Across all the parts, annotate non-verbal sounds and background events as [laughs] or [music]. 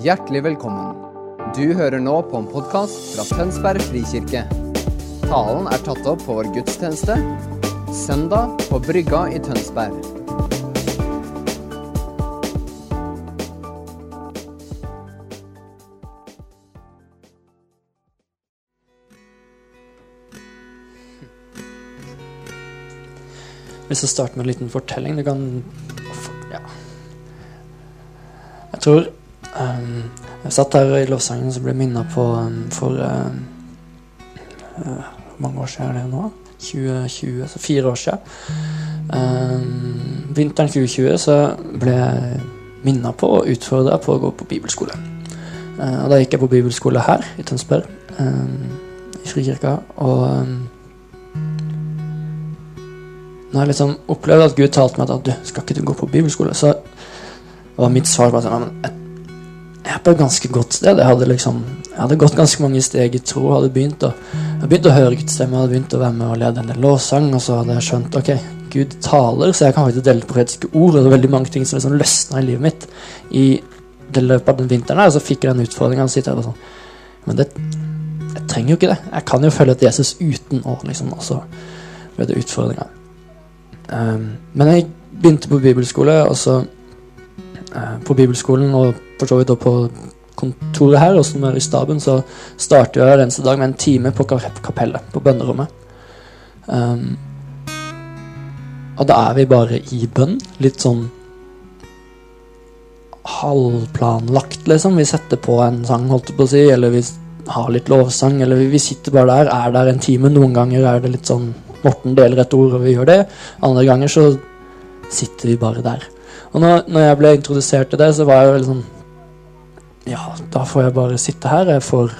Hjertelig velkommen. Du hører nå på en podkast fra Tønsberg frikirke. Talen er tatt opp på vår gudstjeneste søndag på Brygga i Tønsberg. Hvis jeg starter med en liten fortelling Du kan Ja. Jeg tror Jeg satt her i lovsangen og ble minna på um, for um, uh, mange år siden er det nå? 2020, så fire år siden. Um, vinteren 2020 så ble jeg minna på og utfordra på å gå på bibelskole. Uh, og da gikk jeg på bibelskole her i Tønsberg, um, i Frikirka. Og um, når jeg liksom opplevde at Gud talte meg at du, skal ikke du gå på bibelskole, så var mitt svar bare sånn jeg, på et ganske godt sted. Jeg hadde liksom jeg hadde gått ganske mange steg i tro. Hadde begynt å, jeg begynt å høre Guds stemme, hadde begynt å være med og lede en del lovsang, og så hadde jeg skjønt ok, Gud taler, så jeg kan faktisk dele profetiske ord. Og det er veldig mange ting som liksom løsna i livet mitt i det løpet av den vinteren. her, Og så fikk jeg den utfordringa og og sånn Men det, jeg trenger jo ikke det. Jeg kan jo følge etter Jesus uten å liksom Og så ble det utfordringa. Um, men jeg begynte på bibelskole, og så På bibelskolen og for så vidt på kontoret her, og som er i staben, så starter jeg hver dag med en time på kapellet, på bønnerommet. Um, og da er vi bare i bønn. Litt sånn halvplanlagt, liksom. Vi setter på en sang, holdt jeg på å si, eller vi har litt lovsang, eller vi sitter bare der, er der en time. Noen ganger er det litt sånn Morten deler et ord, og vi gjør det. Andre ganger så sitter vi bare der. Og når, når jeg ble introdusert til det, så var jeg veldig sånn Ja, da får jeg bare sitte her. Jeg får,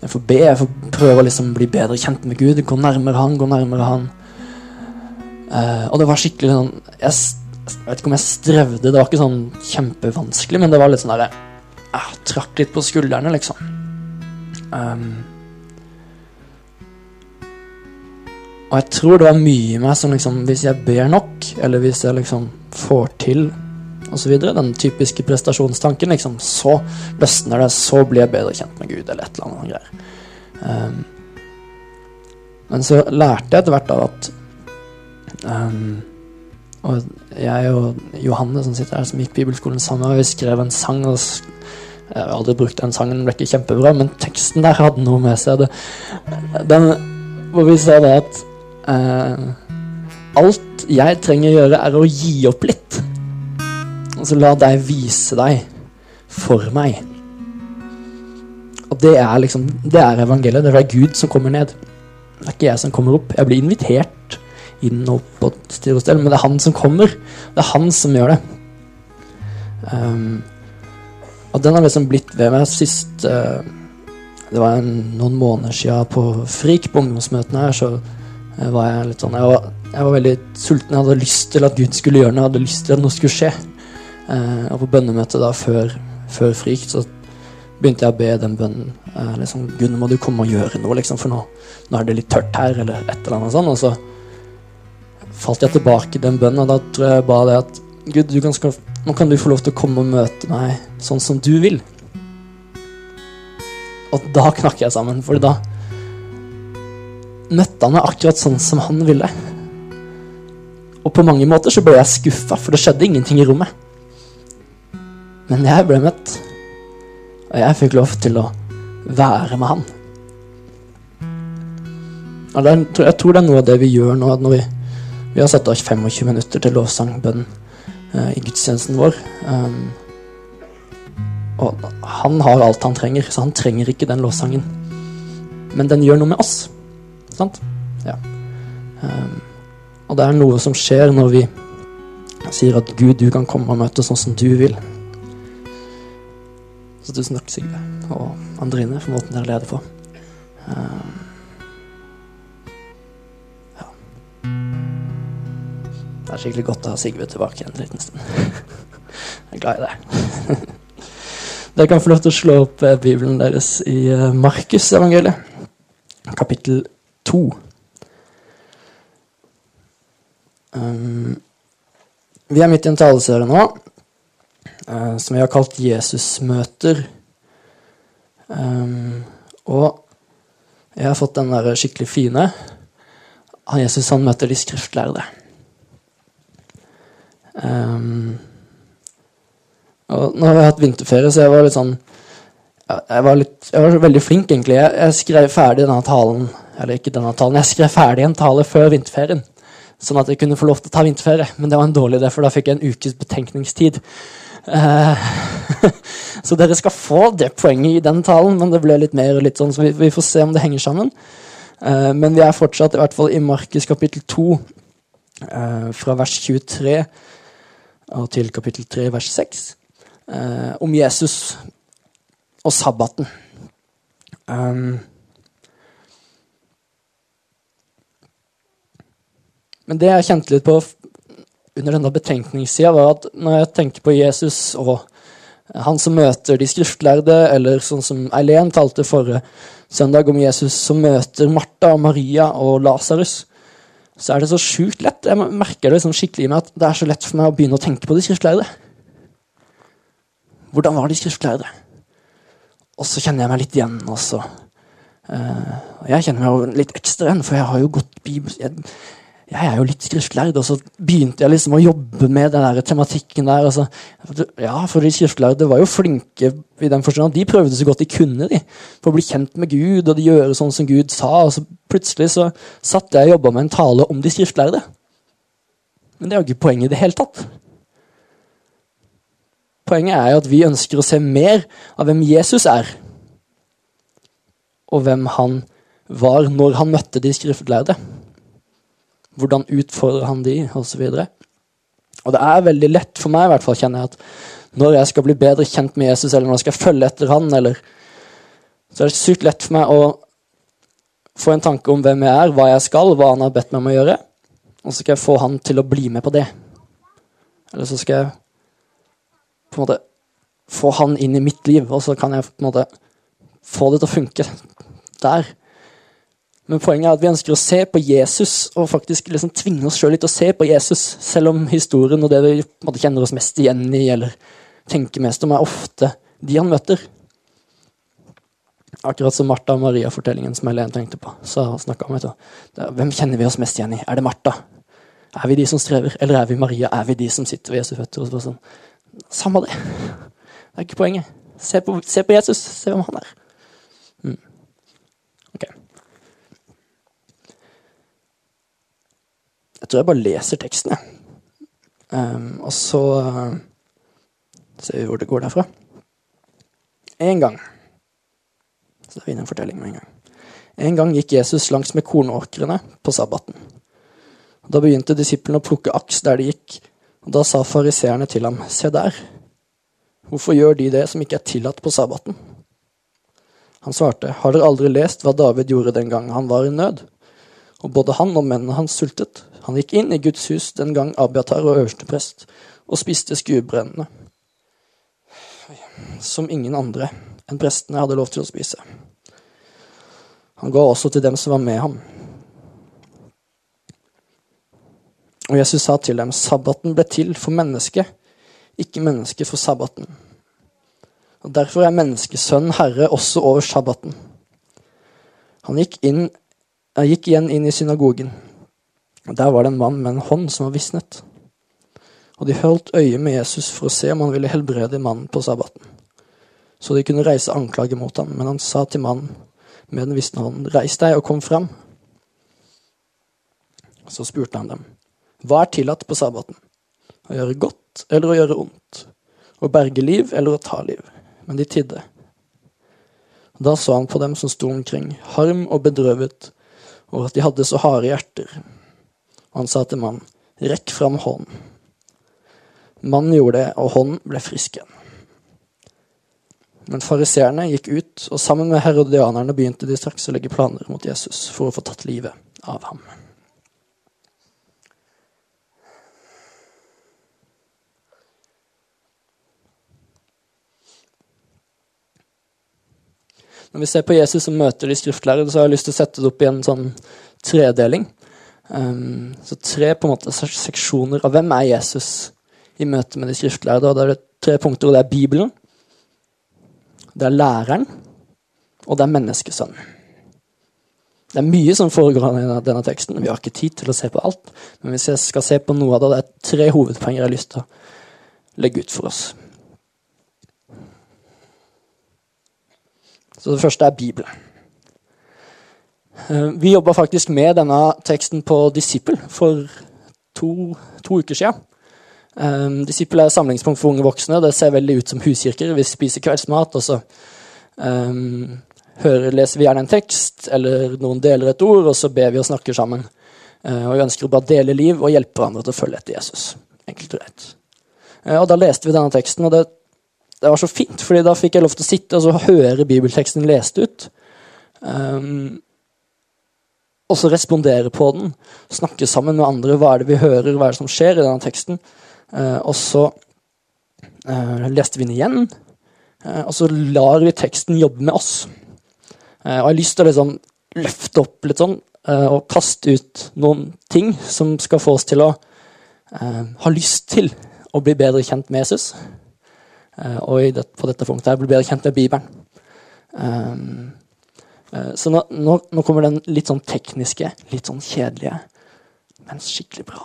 jeg får be, jeg får prøve å liksom bli bedre kjent med Gud. Gå nærmere Han, gå nærmere Han. Uh, og det var skikkelig sånn jeg, jeg, vet ikke om jeg strevde, det var ikke sånn kjempevanskelig, men det var litt sånn derre Jeg trakk litt på skuldrene, liksom. Um, og jeg tror det var mye i meg som liksom Hvis jeg ber nok, eller hvis jeg liksom får til osv., den typiske prestasjonstanken, liksom, så løsner det, så blir jeg bedre kjent med Gud, eller et eller annet greier. Um, men så lærte jeg etter hvert av at Um, og jeg og Johanne som sitter her, som gikk bibelskolen sammen, vi skrev en sang. og Jeg har aldri brukt den sangen, den ble ikke kjempebra, men teksten der hadde noe med seg. Det, den, hvor vi sa det at uh, alt jeg trenger å gjøre, er å gi opp litt. Og så la deg vise deg for meg. Og det er liksom Det er evangeliet. Det er Gud som kommer ned. Det er ikke jeg som kommer opp. Jeg blir invitert inn og på styr og stell, men det er han som kommer. Det er han som gjør det. Um, og den har liksom blitt ved meg sist uh, Det var en, noen måneder siden på Frik, på ungdomsmøtene her, så uh, var jeg litt sånn jeg var, jeg var, veldig sulten. Jeg hadde lyst til at Gud skulle gjøre noe. Jeg hadde lyst til at noe skulle skje. Eh, og på bønnemøtet da før, før Frik så begynte jeg å be den bønnen. liksom, Gud, nå må du komme og gjøre noe, liksom, for nå, nå er det litt tørt her, eller et eller annet sånt. Og så falt jeg tilbake i den bønnen, og da tror jeg bare det at Gud, kan nå kan du få lov til å komme og møte meg sånn som du vil. Og da knakk jeg sammen, for da møtte han meg akkurat sånn som han ville. Og på mange måter så ble jeg skuffa, for det skjedde ingenting i rommet. Men jeg ble møtt, og jeg fikk lov til å være med han. Og det, jeg tror det er noe av det vi gjør nå, når vi vi har satt av 25 minutter til lovsang, bønn, uh, i gudstjenesten vår. Um, og han har alt han trenger, så han trenger ikke den lovsangen. Men den gjør noe med oss. Sant? Ja. Um, og det er noe som skjer når vi sier at Gud, du kan komme og møte sånn som du vil. Så tusen takk, Sigve og Andrine, for måten dere leder på. ja. Det er skikkelig godt å ha Sigve tilbake en liten stund. [laughs] Jeg er glad i det. [laughs] Dere kan få lov til å slå opp Bibelen deres i Markus-evangeliet, kapittel 2. Um, vi er midt i en taleserie nå, eh, som vi har kalt Jesusmøter. Um, og jeg har fått den der skikkelig fine. Han Jesus han møter de skriftlærde. Um, og nå har jeg hatt vinterferie, så jeg var litt sånn Jeg var, litt, jeg var veldig flink, egentlig. Jeg, jeg, skrev ferdig denne talen Eller ikke denne talen, jeg skrev ferdig en tale før vinterferien. Sånn at jeg kunne få lov til å ta vinterferie. Men det var en dårlig idé, for da fikk jeg en ukes betenkningstid. Uh, [laughs] så dere skal få det poenget i den talen, men det ble litt mer litt sånn, så vi, vi får se om det henger sammen. Uh, men vi er fortsatt i hvert fall i Markus kapittel 2, uh, eh, fra vers 23 og til kapittel 3, vers 6 eh, om Jesus og sabbaten. Um, men det jeg kjente litt på under denne betenkningssida, var at når jeg tenker på Jesus og han som møter de skriftlærde, eller sånn som Eileen talte forrige søndag om Jesus, som møter Martha og Maria og Lasarus, så er det så sjukt lett. Jeg merker det liksom skikkelig med at det er så lett for meg å begynne å tenke på de skriftlærde. Hvordan var de skriftlærde? Og så kjenner jeg meg litt igjen også. Uh, jeg kjenner meg litt ekstra igjen, for jeg har jo gått bibel... jeg, er jo litt skriftlærd, og så begynte jeg liksom å jobbe med den der tematikken der. Så, ja, for de skriftlærde var jo flinke i den forstand at de prøvde så godt de kunne de, for å bli kjent med Gud og de gjøre sånn som Gud sa. Og så plutselig så satt jeg og jobba med en tale om de skriftlærde. Men det er jo ikke poenget i det hele tatt. Poenget er jo at vi ønsker å se mer av hvem Jesus er, og hvem han var når han møtte de skriftlærde. Hvordan utfordrer han de, osv. Og, og det er veldig lett for meg, i hvert fall kjenner jeg, at når jeg skal bli bedre kjent med Jesus, eller når jeg skal følge etter han, eller, så er det sykt lett for meg å få en tanke om hvem jeg er, hva jeg skal, hva han har bedt meg om å gjøre. Og så skal jeg få han til å bli med på det. Eller så skal jeg på en måte få han inn i mitt liv, og så kan jeg på en måte få det til å funke der. Men poenget er at vi ønsker å se på Jesus og faktisk liksom tvinge oss sjøl litt å se på Jesus, selv om historien og det vi kjenner oss mest igjen i, eller tenker mest om, er ofte de han møter. Akkurat som Martha og Maria-fortellingen som Helen tenkte på. så om, du. Hvem kjenner vi oss mest igjen i? Er det Martha? Er vi de som strever, eller er vi Maria? Er vi de som sitter ved Jesu føtter? og sånn? Samme det. Det er ikke poenget. Se på, se på Jesus. Se hvem han er. Mm. Ok. Jeg tror jeg bare leser teksten, jeg. Um, og så uh, ser vi hvor det går derfra. En gang Så er vi inne i en fortelling med en gang. En gang gikk Jesus langs med kornåkrene på sabbaten. Da begynte disiplene å plukke aks der de gikk. Og Da sa fariseerne til ham, se der, hvorfor gjør de det som ikke er tillatt på sabbaten? Han svarte, har dere aldri lest hva David gjorde den gang han var i nød? Og både han og mennene hans sultet. Han gikk inn i Guds hus den gang Abiatar og øverste prest, og spiste skuebrennene, som ingen andre enn prestene hadde lov til å spise. Han ga også til dem som var med ham. Og Jesus sa til dem, sabbaten ble til for mennesket, ikke mennesket for sabbaten. Og Derfor er menneskesønnen herre også over sabbaten. Han gikk, inn, han gikk igjen inn i synagogen. og Der var det en mann med en hånd som var visnet. Og de holdt øye med Jesus for å se om han ville helbrede mannen på sabbaten. Så de kunne reise anklage mot ham, men han sa til mannen med den visne hånden, reis deg og kom fram. Så spurte han dem, hva er tillatt på sabbaten? Å gjøre godt eller å gjøre ondt? Å berge liv eller å ta liv? Men de tidde. Da så han på dem som sto omkring, harm og bedrøvet over at de hadde så harde hjerter. Og han sa til mannen, rekk fram hånden. Mannen gjorde det, og hånden ble frisk igjen. Men fariseerne gikk ut, og sammen med herodianerne begynte de straks å legge planer mot Jesus for å få tatt livet av ham. Når vi ser på Jesus som møter de skriftlærere, så har jeg lyst til å sette det opp i en sånn tredeling. Um, så tre på en måte seksjoner av hvem er Jesus i møte med de skriftlærde. Og det er det tre punkter, og det er Bibelen, det er læreren, og det er menneskesønnen. Det er mye som foregår i denne teksten. Vi har ikke tid til å se på alt. Men hvis jeg skal se på noe av det, det er tre hovedpoenger jeg har lyst til å legge ut for oss. Så det første er Bibelen. Eh, vi jobba faktisk med denne teksten på Disippel for to, to uker siden. Um, Disippel er samlingspunkt for unge voksne. Det ser veldig ut som huskirker. Vi spiser kveldsmat, og så um, hører, leser vi gjerne en tekst, eller noen deler et ord, og så ber vi og snakker sammen. Og Vi ønsker å bare dele liv og hjelpe hverandre til å følge etter Jesus. Enkelt og. Uh, og Da leste vi denne teksten, og det, det, var så fint, fordi da fikk jeg lov til å sitte og høre bibelteksten lest ut. Um, og så respondere på den. Snakke sammen med andre. Hva er det vi hører, hva er det som skjer i denne teksten? Uh, og så uh, leste vi den igjen, uh, og så lar vi teksten jobbe med oss. og jeg har lyst til å liksom løfte opp litt sånn, og kaste ut noen ting som skal få oss til å ha lyst til å bli bedre kjent med Jesus. Og det, på dette punktet her bli bedre kjent med Bibelen. Så nå, nå, nå, kommer den litt sånn tekniske, litt sånn kjedelige, men skikkelig bra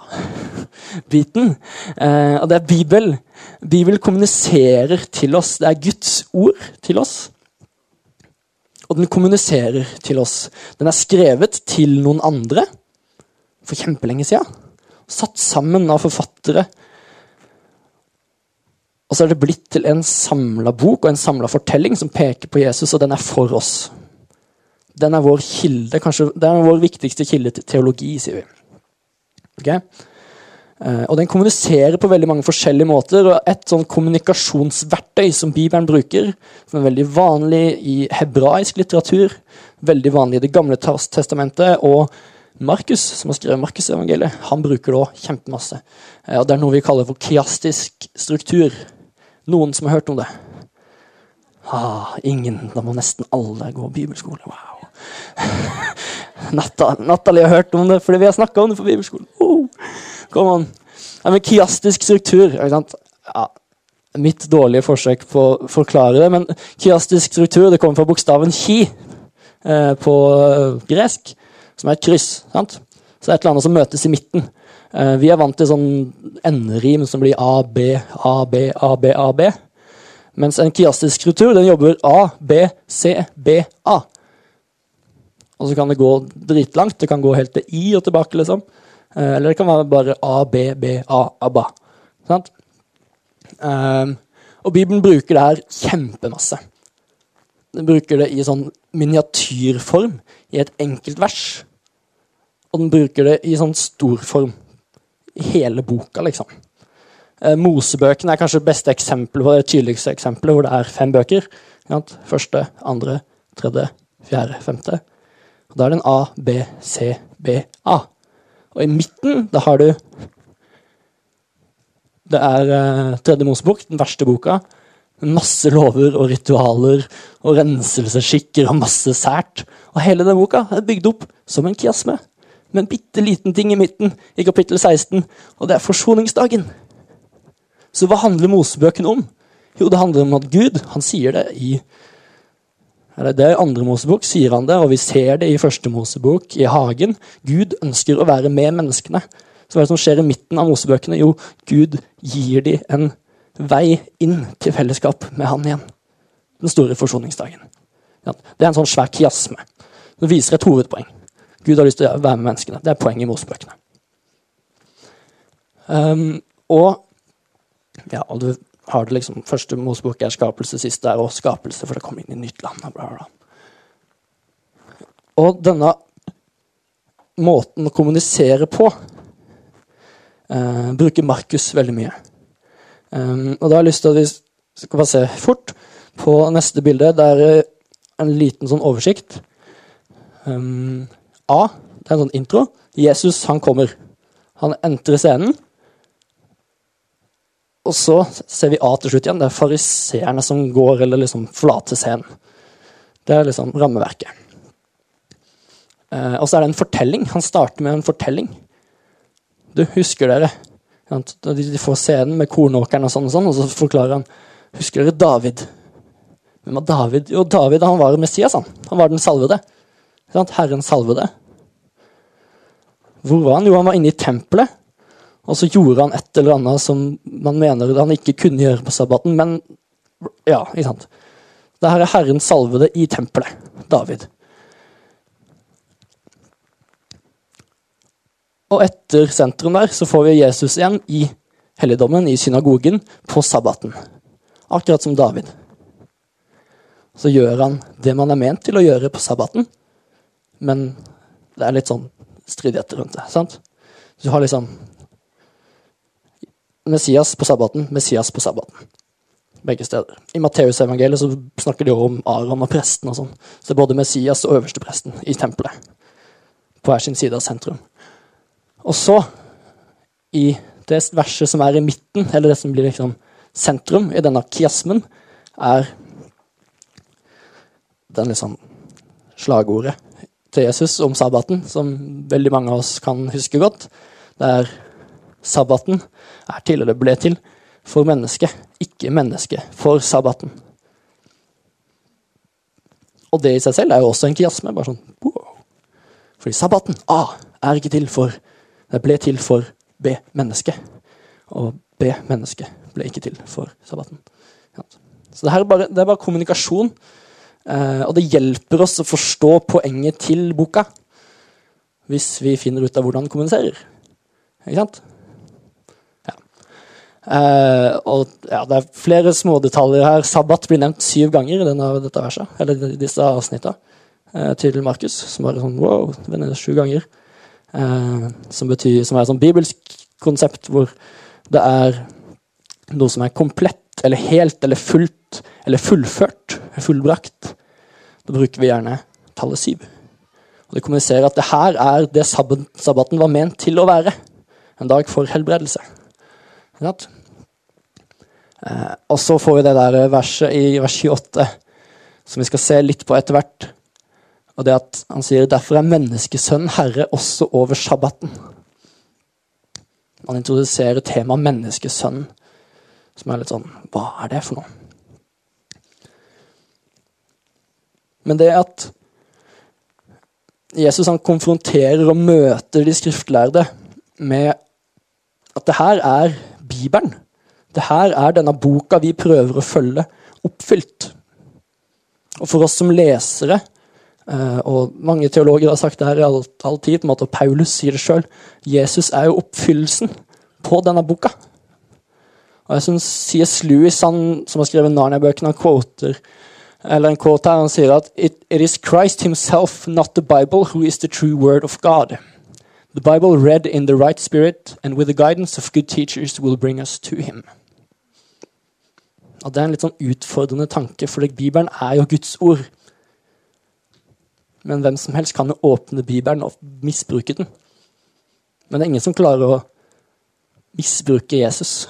[laughs] biten. Eh, og det er Bibel. Bibel kommuniserer til oss. Det er Guds ord til oss. Og den kommuniserer til oss. Den er skrevet til noen andre for kjempelenge siden. Satt sammen av forfattere. Og så er det blitt til en samla bok og en samla fortelling som peker på Jesus, og den er for oss den er vår kilde, kanskje, den er vår viktigste kilde til teologi, sier vi. Okay? Uh, og Den kommuniserer på veldig mange forskjellige måter. og Et sånn kommunikasjonsverktøy som Bibelen bruker, som er veldig vanlig i hebraisk litteratur, veldig vanlig i Det gamle testamentet, og Markus, som har skrevet Markusevangeliet, han bruker det òg kjempemasse. Uh, og Det er noe vi kaller for kiastisk struktur. Noen som har hørt om det? Ah, ingen. Da må nesten alle gå bibelskole. Wow. [laughs] Natalie har hørt om det fordi vi har snakka om det på bibelskolen. Oh, come on. Ja, men kiastisk struktur ja, Mitt dårlige forsøk på å forklare det, men kiastisk struktur det kommer fra bokstaven ki eh, på eh, gresk, som er et kryss. sant? Så det er et eller annet som møtes i midten. Eh, vi er vant til sånn enderim som blir A, B, A, B, A, B, A, B. Mens en kiastisk struktur den jobber A, B, C, B, A. Og så kan det gå dritlangt. Det kan gå helt til I og tilbake, liksom. Eh, eller det kan være bare A, B, B, A, ABBA. Sant? Um, og Bibelen bruker det her kjempemasse. Den bruker det i sånn miniatyrform i et enkelt vers. Og den bruker det i sånn storform i hele boka, liksom. Eh, Mosebøkene er kanskje det beste eksempelet på det tydeligste eksempelet, hvor det er fem bøker. Første, andre, tredje, fjerde, femte. Og Da er det en A, B, C, B, A. Og i midten, da har du Det er uh, Tredje Mosebok, den verste boka. Masse lover og ritualer og renselsesskikker og masse sært. Og hele den boka er bygd opp som en kiasme. Med en bitte liten ting i midten, i kapittel 16, og det er forsoningsdagen. Så hva handler Mosebøkene om? Jo, det handler om at Gud han sier det i eller det er i andre Mosebok sier han det, og vi ser det i første Mosebok, i hagen. Gud ønsker å være med menneskene. Så hva er det som skjer i midten av Mosebøkene? Jo, Gud gir dem en vei inn til fellesskap med han igjen. Den store forsoningsdagen. Det er en sånn svær kiasme. Det viser et hovedpoeng. Gud har lyst til å være med menneskene. Det er poenget i Mosebøkene. Um, og ja, og du har det liksom Første Mosebok er skapelse, siste er også skapelse, for det kommer inn i nytt land. Bla, bla. Og denne måten å kommunisere på eh, bruker Markus veldig mye. Um, og da har jeg lyst til at vi skal bare se fort på neste bilde. Det er en liten sånn oversikt. Um, A. Det er en sånn intro. Jesus, han kommer. Han entrer scenen. Og så ser vi A til slutt igjen. Det er fariseerne som går eller liksom forlater scenen. Det er liksom rammeverket. Eh, og så er det en fortelling. Han starter med en fortelling. Du, husker dere De får scenen med kornåkeren og sånn, og sånn, og så forklarer han Husker dere David? Hvem var David? Jo, David han var Messias. Han Han var den salvede. Herren salvede. Hvor var han? Jo, han var inne i tempelet. Og så gjorde han et eller annet som man mener han ikke kunne gjøre på sabbaten. Men ja, ikke sant. Det her er Herren salvede i tempelet. David. Og etter sentrum der så får vi Jesus igjen i helligdommen, i synagogen, på sabbaten. Akkurat som David. Så gjør han det man er ment til å gjøre på sabbaten, men det er litt sånn stridigheter rundt det. sant? Du har liksom Messias på sabbaten, Messias på sabbaten. Begge steder. I Matteusevangeliet så snakker de om Aron og presten og sånn. Så det er både Messias og øverstepresten i tempelet. På hver sin side av sentrum. Og så, i det verset som er i midten, eller det som blir liksom sentrum i denne kiasmen, er den liksom slagordet til Jesus om sabbaten, som veldig mange av oss kan huske godt. Det er sabbaten er til, eller ble til, for mennesket, ikke mennesket for sabbaten. Og det i seg selv er jo også en kiasme. bare sånn, wow. Fordi sabbaten A er ikke til for Det ble til for B-mennesket. Og B-mennesket ble ikke til for sabbaten. Så det, her er bare, det er bare kommunikasjon. Eh, og det hjelper oss å forstå poenget til boka. Hvis vi finner ut av hvordan den kommuniserer. Ikke sant? Ja. Eh, og ja, det er flere smådetaljer her. Sabbat blir nevnt syv ganger i denne, dette verset, eller disse avsnittene eh, til Markus. Som bare sånn wow, det er sju ganger. Eh, som, betyr, som er et sånt bibelsk konsept hvor det er noe som er komplett eller helt eller fullt eller fullført, fullbrakt. Da bruker vi gjerne tallet syv. Og Det kommuniserer at det her er det sabbaten var ment til å være. En dag for helbredelse. Eh, og så får vi det der verset i vers 28, som vi skal se litt på etter hvert. Og det at han sier derfor er menneskesønnen herre også over sabbaten. Han introduserer temaet menneskesønnen, som er litt sånn Hva er det for noe? Men det at Jesus han konfronterer og møter de skriftlærde med at det her er Bibelen. Det her er denne boka vi prøver å følge, oppfylt. Og for oss som lesere Uh, og mange teologer har sagt det her i all, all tid, på en måte, og Paulus sier det sjøl. Jesus er jo oppfyllelsen på denne boka. Og jeg synes C.S. Lewis, han, som har skrevet Narnia-bøkene, han quoter eller en quote her, han sier at It, it is Christ himself, not the Bible, who is the true word of God. The Bible read in the right spirit and with the guidance of good teachers will bring us to him. Og Det er en litt sånn utfordrende tanke, for Bibelen er jo Guds ord. Men hvem som helst kan jo åpne Bibelen og misbruke den. Men det er ingen som klarer å misbruke Jesus.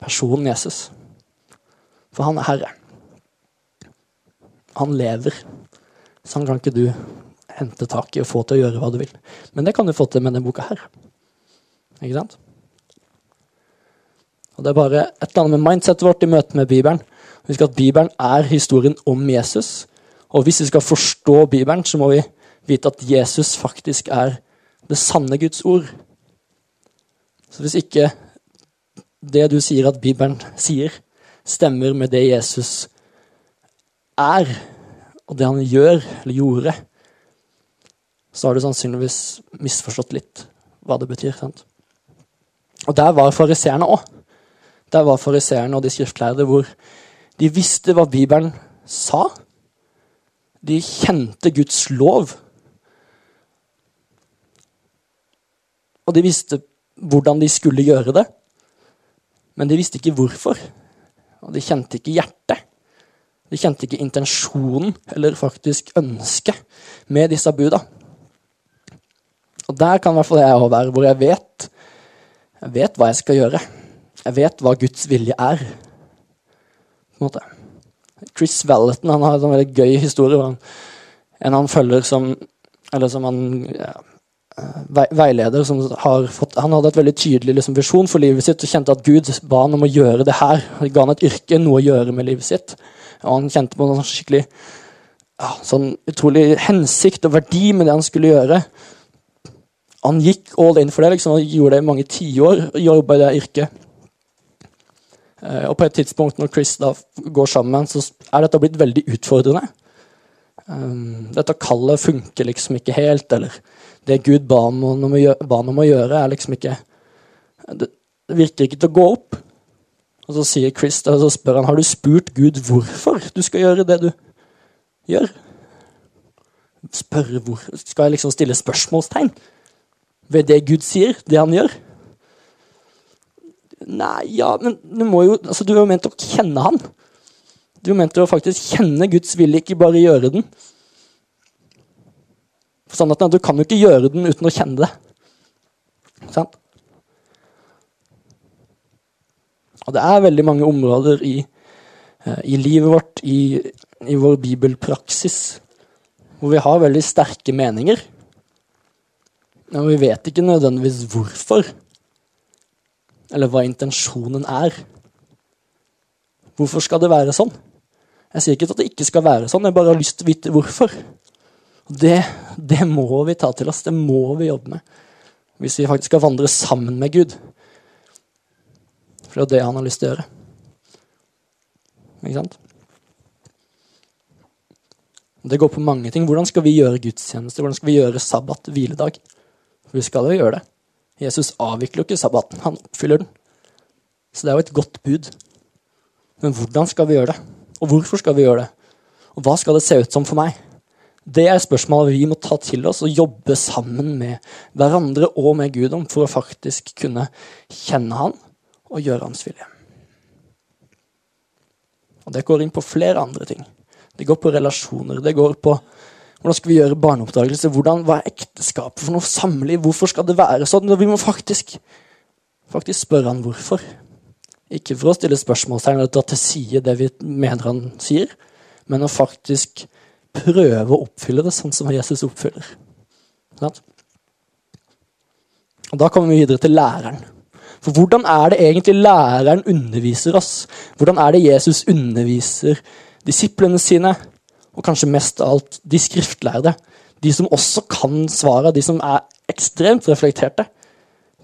Personen Jesus. For han er herre. Han lever. Så han kan ikke du hente tak i og få til å gjøre hva du vil. Men det kan du få til med denne boka her. Ikke sant? Og Det er bare et eller annet med mindsetet vårt i møte med Bibelen. Husk at Bibelen er historien om Jesus. Og hvis vi skal forstå Bibelen, så må vi vite at Jesus faktisk er det sanne Guds ord. Så hvis ikke det du sier at Bibelen sier, stemmer med det Jesus er, og det han gjør eller gjorde, så har du sannsynligvis misforstått litt hva det betyr. sant? Og der var fariseerne òg. Der var fariseerne og de skriftlærde hvor de visste hva Bibelen sa. De kjente Guds lov. Og de visste hvordan de skulle gjøre det. Men de visste ikke hvorfor. Og de kjente ikke hjertet. De kjente ikke intensjonen eller faktisk ønsket med disse buda. Og der kan i hvert fall jeg òg være, hvor jeg vet, jeg vet hva jeg skal gjøre. Jeg vet hva Guds vilje er. På en måte. Chris Vallaton han har en veldig gøy historie. Han, en han følger som Eller som han ja, veileder som har fått Han hadde et veldig tydelig liksom, visjon for livet sitt og kjente at Gud ba han om å gjøre det her. Han ga han et yrke, noe å gjøre med livet sitt. Og han kjente på en skikkelig ja, sånn utrolig hensikt og verdi med det han skulle gjøre. Han gikk all in for det liksom, og gjorde det i mange tiår. Jobba i det yrket. Eh, og på et tidspunkt når Chris da går sammen, så er dette blitt veldig utfordrende. Um, dette kallet funker liksom ikke helt, eller det Gud ba ham om, om, å gjøre, er liksom ikke det, virker ikke til å gå opp. Og så sier Chris og så spør han, har du spurt Gud hvorfor du skal gjøre det du gjør. Spørre hvor Skal jeg liksom stille spørsmålstegn ved det Gud sier, det han gjør? Nei, ja, men du må jo altså, Du er jo ment å kjenne han. Du er ment å faktisk kjenne Guds vilje, ikke bare gjøre den. For sannheten er at du kan jo ikke gjøre den uten å kjenne det. Sant? Og det er veldig mange områder i, eh, i livet vårt, i, i, vår bibelpraksis, hvor vi har veldig sterke meninger. Og vi vet ikke nødvendigvis hvorfor, eller hva intensjonen er. Hvorfor skal det være sånn? Jeg sier ikke at det ikke skal være sånn, jeg bare har lyst til å vite hvorfor. Det, det må vi ta til oss, det må vi jobbe med. Hvis vi faktisk skal vandre sammen med Gud. For det er det han har lyst til å gjøre. Ikke sant? Det går på mange ting. Hvordan skal vi gjøre gudstjeneste? Hvordan skal vi gjøre sabbat, hviledag? For vi skal jo gjøre det. Jesus avvikler jo ikke sabbaten, han oppfyller den. Så det er jo et godt bud. Men hvordan skal vi gjøre det? Og hvorfor skal vi gjøre det? Og hva skal det se ut som for meg? Det er spørsmål vi må ta til oss og jobbe sammen med hverandre og med Gud om for å faktisk kunne kjenne Han og gjøre Hans vilje. Og Det går inn på flere andre ting. Det går på relasjoner. Det går på hvordan skal vi gjøre barneoppdragelse. Hvordan, hva er ekteskapet for noe samliv? Hvorfor skal det være sånn? Vi må faktisk, faktisk spørre han hvorfor. Ikke for å stille spørsmålstegn eller ta til side det vi mener han sier, men å faktisk prøve å oppfylle det sånn som Jesus oppfyller. Og Da kommer vi videre til læreren. For hvordan er det egentlig læreren underviser oss? Hvordan er det Jesus underviser disiplene sine? Og kanskje mest av alt de skriftlærde. De som også kan svaret, de som er ekstremt reflekterte.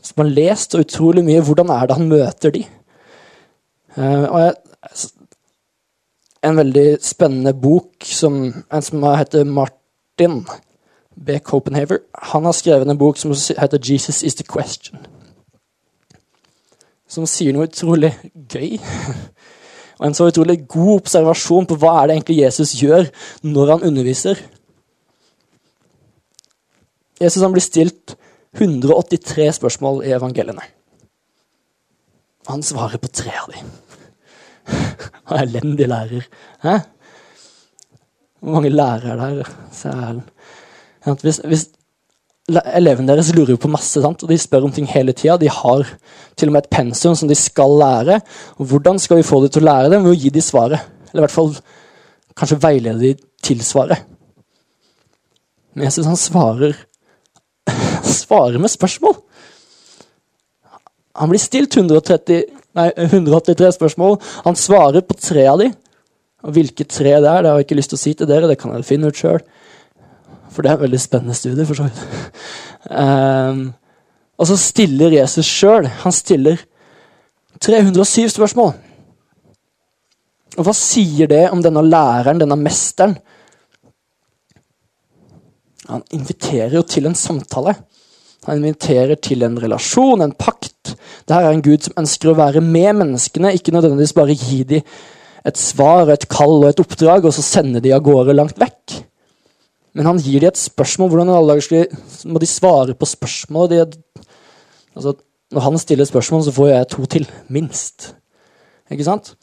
Som har lest så utrolig mye. Hvordan er det han møter de? Uh, og jeg, en veldig spennende bok som en som heter Martin B. Copenhaver. Han har skrevet en bok som heter 'Jesus is the question'. Som sier noe utrolig gøy. [laughs] Og en så utrolig god observasjon på hva er det egentlig Jesus gjør når han underviser. Jesus han blir stilt 183 spørsmål i evangeliene. Han svarer på tre av dem. [laughs] Han er elendig lærer. Hæ? Hvor mange lærere er der? Hvis, hvis elevene deres lurer jo på masse, sant? og de spør om ting hele tida. De har til og med et pensum som de skal lære. Og hvordan skal vi få dem til å lære det? Ved å gi dem svaret. Eller i hvert fall kanskje veilede dem til svaret. Men jeg syns han svarer [laughs] svarer med spørsmål. Han blir stilt 130, nei, 183 spørsmål. Han svarer på tre av dem. Og hvilke tre det er, det har jeg ikke lyst til å si til dere. Det kan dere finne ut sjøl. For det er en veldig spennende studie, for så vidt. Um, og så stiller Jesus sjøl. Han stiller 307 spørsmål. Og hva sier det om denne læreren, denne mesteren? Han inviterer jo til en samtale. Han inviterer til en relasjon, en pakt. Dette er en Gud som ønsker å være med menneskene, ikke nødvendigvis bare gi dem et svar, et kall og et oppdrag, og så sende de av gårde langt vekk. Men han gir dem et spørsmål. Hvordan alle dager må de svare på spørsmål? De, altså, når han stiller spørsmål, så får jeg to til. Minst. Ikke sant?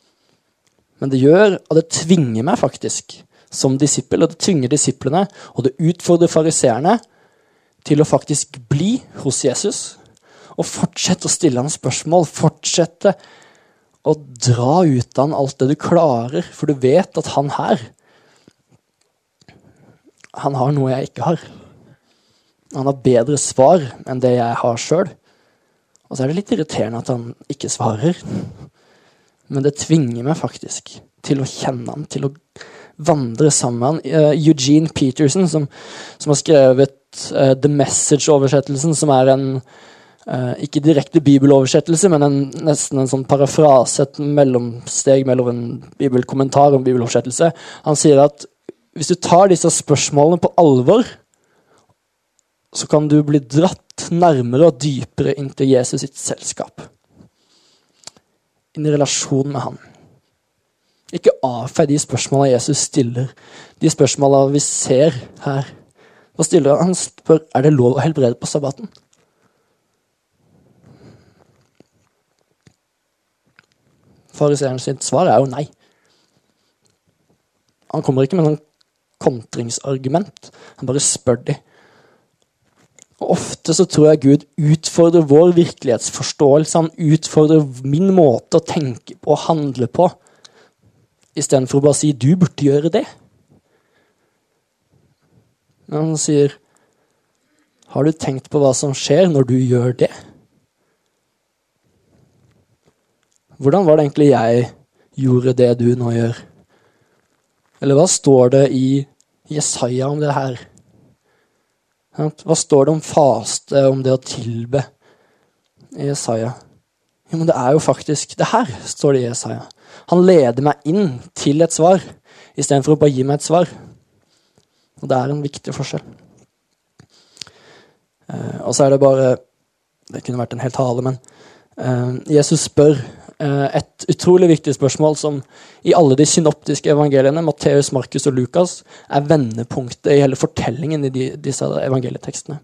Men det gjør, og det tvinger meg faktisk som disippel, og det tvinger disiplene, og det utfordrer fariseerne til å faktisk bli hos Jesus og fortsette å stille ham spørsmål. Fortsette å dra ut av han alt det du klarer, for du vet at han her Han har noe jeg ikke har. Han har bedre svar enn det jeg har sjøl. Og så er det litt irriterende at han ikke svarer. Men det tvinger meg faktisk til å kjenne han, til å vandre sammen med han. Uh, Eugene Peterson, som, som har skrevet uh, The Message-oversettelsen, som er en uh, ikke direkte bibeloversettelse, men en, nesten en sånn parafrase, et mellomsteg mellom en bibelkommentar og en bibeloversettelse. Han sier at hvis du tar disse spørsmålene på alvor, så kan du bli dratt nærmere og dypere inn til Jesus sitt selskap. Inn i relasjon med han. Ikke avfei de spørsmåla Jesus stiller, de spørsmåla vi ser her. Hva stiller han? Spør er det lov å helbrede på sabbaten. Fariseeren sitt svar er jo nei. Han kommer ikke med noen kontringsargument. Han bare spør de. Og Ofte så tror jeg Gud utfordrer vår virkelighetsforståelse. Han utfordrer min måte å tenke på og handle på, istedenfor å bare si 'du burde gjøre det'. Men han sier 'har du tenkt på hva som skjer når du gjør det'? Hvordan var det egentlig jeg gjorde det du nå gjør? Eller hva står det i Jesaja om det her? Hva står det om faste, om det å tilbe i Jesaja? Jo, men det er jo faktisk det her, står det i Jesaja. Han leder meg inn til et svar, istedenfor å bare gi meg et svar. Og det er en viktig forskjell. Eh, og så er det bare Det kunne vært en hel tale, men eh, Jesus spør et utrolig viktig spørsmål som i alle de synoptiske evangeliene, Matteus, Markus og Lukas, er vendepunktet i hele fortellingen i de, disse evangelietekstene.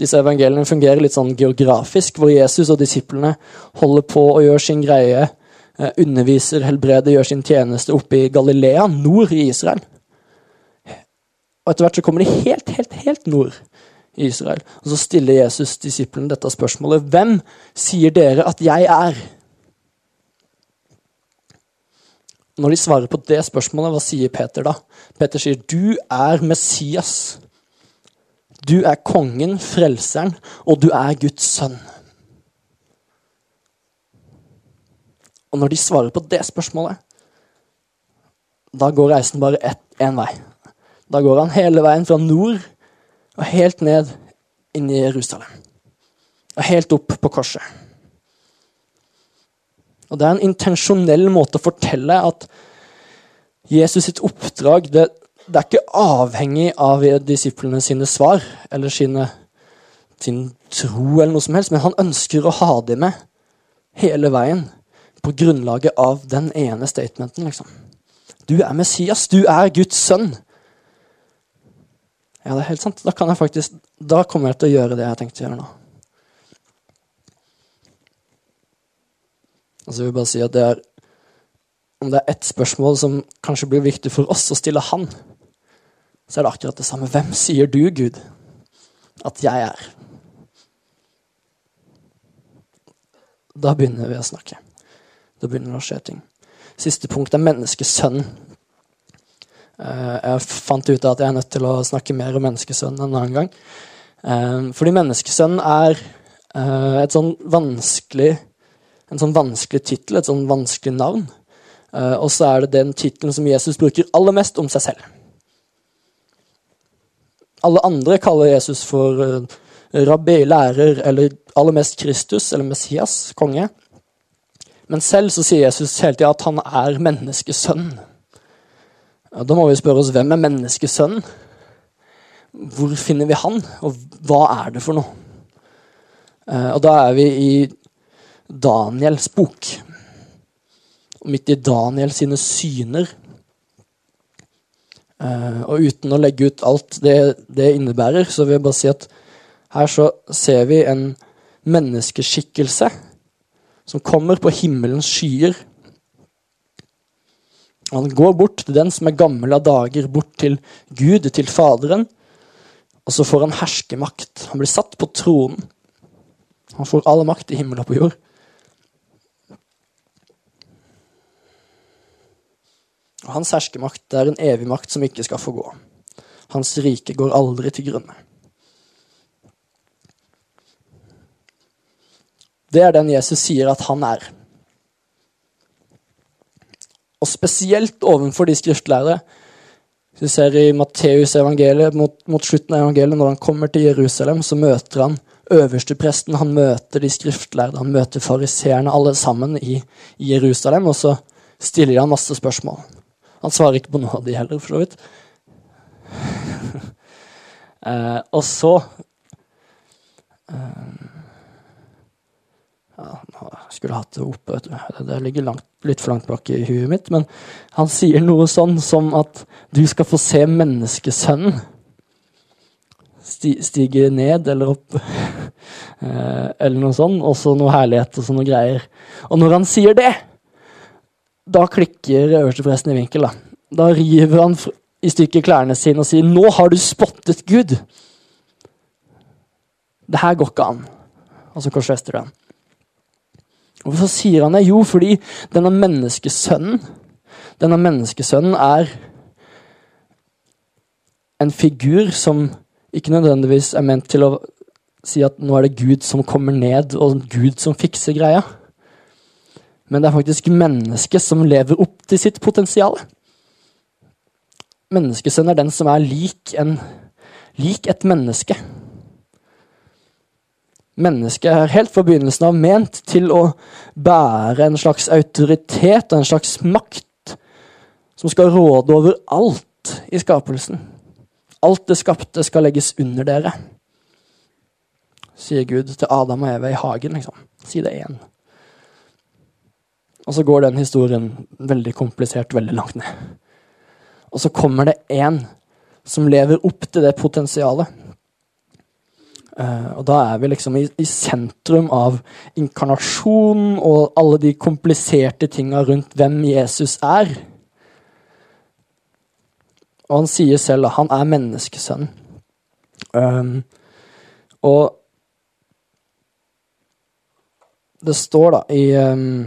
Disse evangeliene fungerer litt sånn geografisk, hvor Jesus og disiplene holder på å gjøre sin greie, eh, underviser, helbreder, gjør sin tjeneste oppe i Galilea, nord i Israel. Og etter hvert så kommer de helt, helt, helt nord i Israel. Og så stiller Jesus disiplene dette spørsmålet. Hvem sier dere at jeg er? Når de svarer på det spørsmålet, hva sier Peter da? Peter sier, 'Du er Messias'. Du er kongen, frelseren, og du er Guds sønn. Og når de svarer på det spørsmålet, da går reisen bare én vei. Da går han hele veien fra nord og helt ned inn i Jerusalem. Og helt opp på korset. Og Det er en intensjonell måte å fortelle at Jesus sitt oppdrag det, det er ikke avhengig av disiplene sine svar eller sine, sin tro, eller noe som helst, men han ønsker å ha dem med hele veien på grunnlaget av den ene statementen. liksom. Du er Messias, du er Guds sønn. Ja, det er helt sant. Da, kan jeg faktisk, da kommer jeg til å gjøre det jeg har tenkt å gjøre nå. Altså så vil jeg bare si at det er Om det er ett spørsmål som kanskje blir viktig for oss å stille han, så er det akkurat det samme. Hvem sier du, Gud, at jeg er? Da begynner vi å snakke. Da begynner det å skje ting. Siste punkt er menneskesønnen. Eh, jeg fant ut at jeg er nødt til å snakke mer om menneskesønnen en annen gang. Eh, fordi menneskesønnen er eh, et sånn vanskelig en sånn vanskelig tittel, et sånn vanskelig navn. Uh, og så er det den tittelen som Jesus bruker aller mest om seg selv. Alle andre kaller Jesus for uh, rabbi, lærer eller aller mest Kristus eller Messias, konge. Men selv så sier Jesus hele tida at han er menneskesønn. Da må vi spørre oss hvem er menneskesønnen? Hvor finner vi han, og hva er det for noe? Uh, og da er vi i Daniels bok. Og midt i Daniel sine syner. Uh, og uten å legge ut alt det det innebærer, så vil jeg bare si at her så ser vi en menneskeskikkelse som kommer på himmelens skyer. Han går bort til den som er gammel av dager, bort til Gud, til Faderen. Og så får han herskermakt. Han blir satt på tronen. Han får all makt i himmel og på jord. Og hans herskemakt er en evig makt som ikke skal forgå. Hans rike går aldri til grunne. Det er den Jesus sier at han er. Og spesielt overfor de skriftlærere. Vi ser i Matteus evangeliet, mot, mot, slutten av evangeliet, når han kommer til Jerusalem, så møter han øverstepresten, han møter de skriftlærde, han møter fariseerne, alle sammen i, i Jerusalem, og så stiller han masse spørsmål. Han svarer ikke på noe av de heller, for så vidt. [laughs] eh, og så eh, ja, Jeg skulle hatt det oppe, vet du. Det ligger langt, litt for langt bak i huet mitt. Men han sier noe sånn som at du skal få se menneskesønnen stige ned eller opp. [laughs] Eh, eller noe sånn, Og så noe herlighet og sånne greier. Og når han sier det, da klikker øverstepresten i vinkel. Da Da river han i stykker klærne sine og sier 'Nå har du spottet Gud'. Det her går ikke an. Og så korsfester du ham. Hvorfor sier han det? Jo, fordi denne menneskesønnen Denne menneskesønnen er en figur som ikke nødvendigvis er ment til å si at nå er det Gud som kommer ned, og Gud som fikser greia. Men det er faktisk mennesket som lever opp til sitt potensial. Menneskesønnen er den som er lik, en, lik et menneske. Mennesket er helt fra begynnelsen av ment til å bære en slags autoritet og en slags makt som skal råde over alt i skapelsen. Alt det skapte skal legges under dere, sier Gud til Adam og Eva i hagen. liksom. Si det igjen. Og så går den historien veldig komplisert veldig langt ned. Og så kommer det en som lever opp til det potensialet Uh, og da er vi liksom i, i, sentrum av inkarnasjonen og alle de kompliserte tinga rundt hvem Jesus er. Og han sier selv at han er menneskesønn. Um, og det står da i um,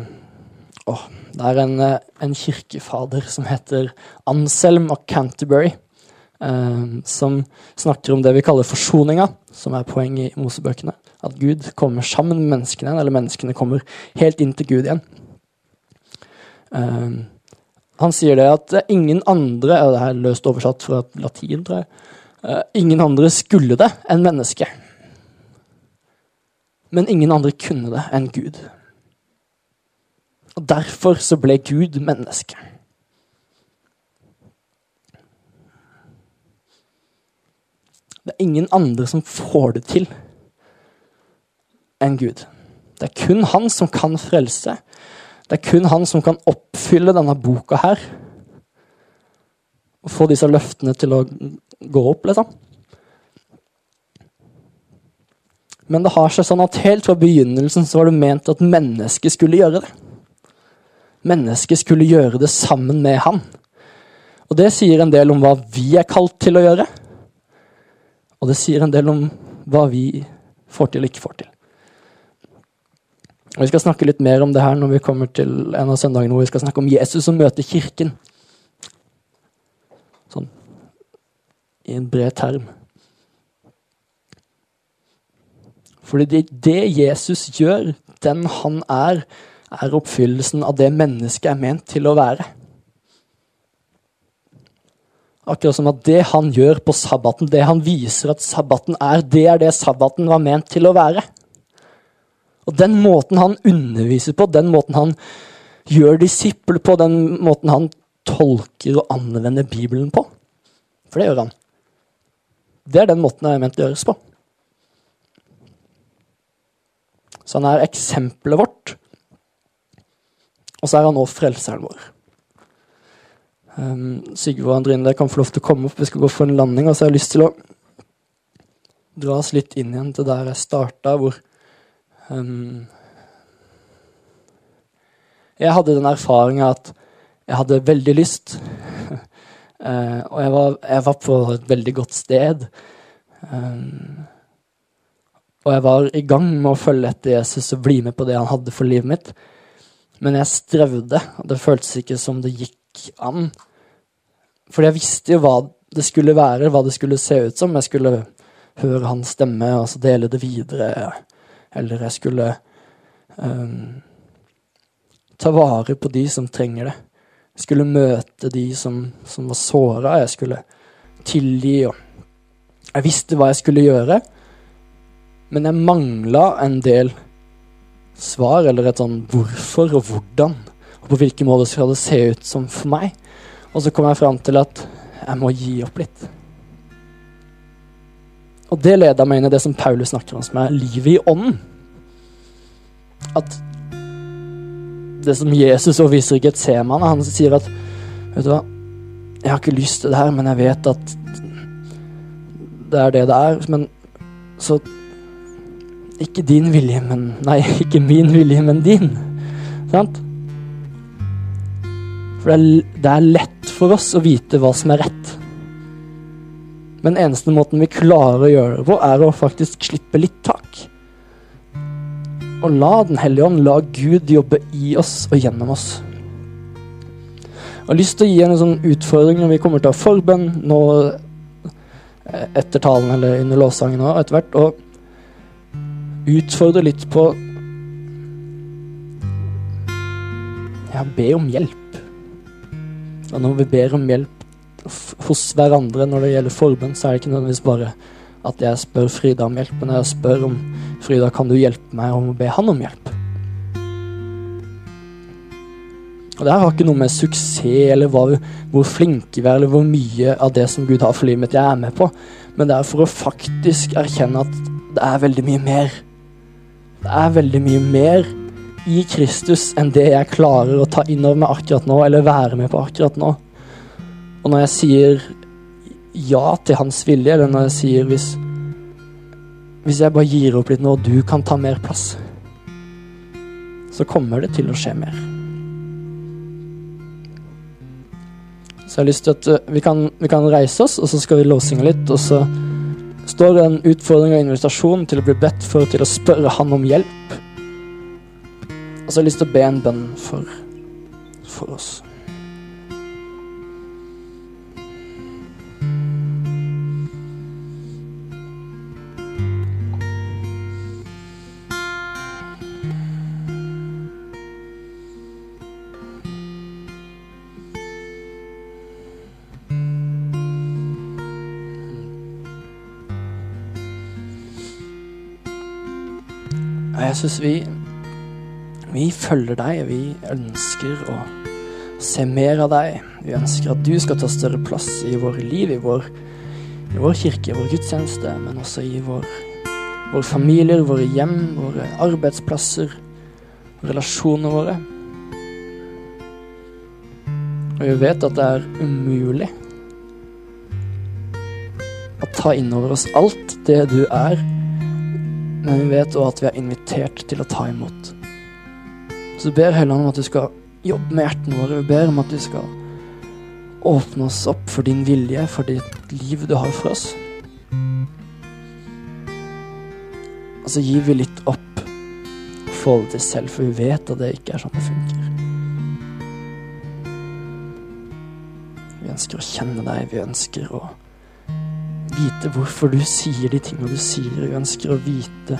oh, Det er en, en, kirkefader som heter Anselm av Canterbury. eh, som snakker om det vi kaller forsoninga som er poenget i Mosebøkene. At Gud kommer sammen med menneskene eller menneskene kommer helt inn til Gud igjen. Eh, han sier det at ingen andre Det er løst oversatt fra latin, tror jeg. Eh, ingen andre skulle det enn mennesket. Men ingen andre kunne det enn Gud. Og Derfor så ble Gud menneske. Det er ingen andre som får det til enn Gud. Det er kun han som kan frelse. Det er kun han som kan oppfylle denne boka her. Og få disse løftene til å gå opp, liksom. Men det har seg sånn at helt fra begynnelsen så var det ment at mennesket skulle gjøre det. Mennesket skulle gjøre det sammen med han. Og det sier en del om hva vi er kalt til å gjøre. Og det sier en del om hva vi får til og ikke får til. Og Vi skal snakke litt mer om det her når vi kommer til en av søndagene hvor vi skal snakke om Jesus som møter kirken. Sånn i en bred term. Fordi det, det Jesus gjør, den han er, er oppfyllelsen av det mennesket er ment til å være. Akkurat som at det han gjør på sabbaten, det han viser at sabbaten er, det er det sabbaten var ment til å være. Og den måten han underviser på, den måten han gjør disipler på, den måten han tolker og anvender Bibelen på For det gjør han. Det er den måten det er ment å gjøres på. Så han er eksempelet vårt. Og så er han òg frelseren vår. Um, Sigve og Andrine kan få lov til å komme opp. Vi skal gå for en landing. Og så har jeg lyst til å dra oss litt inn igjen til der jeg starta, hvor um, Jeg hadde den erfaringa at jeg hadde veldig lyst. uh, [laughs] og jeg var, jeg var, på et veldig godt sted. Um, og jeg var i gang med å følge etter Jesus og bli med på det han hadde for livet mitt. Men jeg strevde, og det føltes ikke som det gikk an. Fordi jeg visste jo hva det skulle være, hva det skulle se ut som. Jeg skulle høre hans stemme og så dele det videre. Eller jeg skulle um, ta vare på de som trenger det. Jeg skulle møte de som, som var såra. Jeg skulle tilgi. og Jeg visste hva jeg skulle gjøre, men jeg mangla en del svar, eller et sånn hvorfor og hvordan, og på hvilken måte skal det se ut som for meg. Og så kom jeg fram til at jeg må gi opp litt. Og det leda meg inn i det som Paulus snakker om, som er livet i ånden. At det som Jesus og viser Getsemane, han sier at Vet du hva, jeg har ikke lyst til det her, men jeg vet at det er det det er. Men så Ikke din vilje, men Nei, [laughs] ikke min vilje, men din. Sant? For det er, lett for oss å vite hva som er rett. Men eneste måten vi klarer å gjøre det på, er å faktisk slippe litt tak. Og la Den hellige ånd, la Gud jobbe i oss og gjennom oss. Jeg har lyst til å gi en sånn utfordring når vi kommer til å ha forbønn nå eh, etter talen eller under lovsangen og etter hvert, og utfordre litt på Ja, be om hjelp. Og når vi ber om hjelp hos hverandre når det gjelder forbønn, så er det ikke nødvendigvis bare at jeg spør Frida om hjelp, men jeg spør om Frida, kan du hjelpe meg om å be han om hjelp? Og det her har ikke noe med suksess eller hva, hvor flinke vi er, eller hvor mye av det som Gud har for livet mitt jeg er med på, men det er for å faktisk erkjenne at det er veldig mye mer. Er veldig mye mer i Kristus enn det jeg klarer å ta inn over meg akkurat nå, eller være med på akkurat nå. Og når jeg sier ja til hans vilje, eller når jeg sier hvis Hvis jeg bare gir opp litt nå, og du kan ta mer plass, så kommer det til å skje mer. Så jeg har lyst til at uh, vi kan, vi kan reise oss, og så skal vi lovsynge litt, og så står det en utfordring og invitasjon til å bli bedt for til å spørre han om hjelp. Og så har jeg lyst til å be en bønn for, for oss. Jesus, vi, vi følger deg. Vi ønsker å se mer av deg. Vi ønsker at du skal ta større plass i våre liv, i vår, i vår kirke, i vår gudstjeneste, men også i vår, våre familier, våre hjem, våre arbeidsplasser, relasjonene våre. Og vi vet at det er umulig å ta inn over oss alt det du er men vi vet òg at vi er invitert til å ta imot. Så ber Helligånd om at du skal jobbe med hjertene våre. Vi ber om at du skal åpne oss opp for din vilje, for ditt liv du har for oss. Og så gir vi litt opp forholdet til selv, for vi vet at det ikke er sånn det funker. Vi ønsker å kjenne deg, vi ønsker å vite hvorfor du sier de tingene du sier. Vi ønsker å vite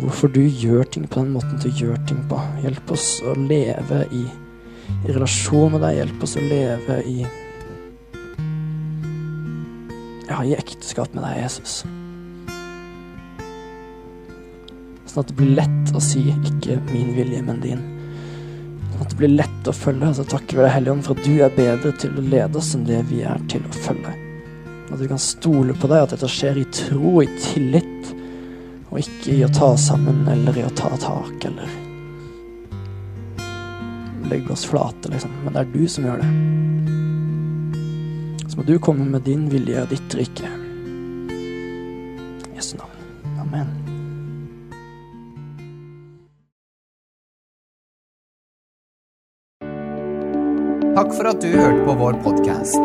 hvorfor du gjør ting på den måten du gjør ting på. Hjelp oss å leve i, i relasjon med deg. Hjelp oss å leve i Ja, i ekteskap med deg, Jesus. Sånn at det blir lett å si 'ikke min vilje, men din'. Sånn at det blir lett å følge. Så takker vi deg, Hellige Ånd, for at du er bedre til å lede oss enn det vi er til å følge. At vi kan stole på deg, at dette skjer i tro, i tillit, og ikke i å ta sammen eller i å ta tak eller legge oss flate, liksom. Men det er du som gjør det. Så må du komme med din vilje og ditt rike. I Jesu navn. Amen. Takk for at du hørte på vår podkast.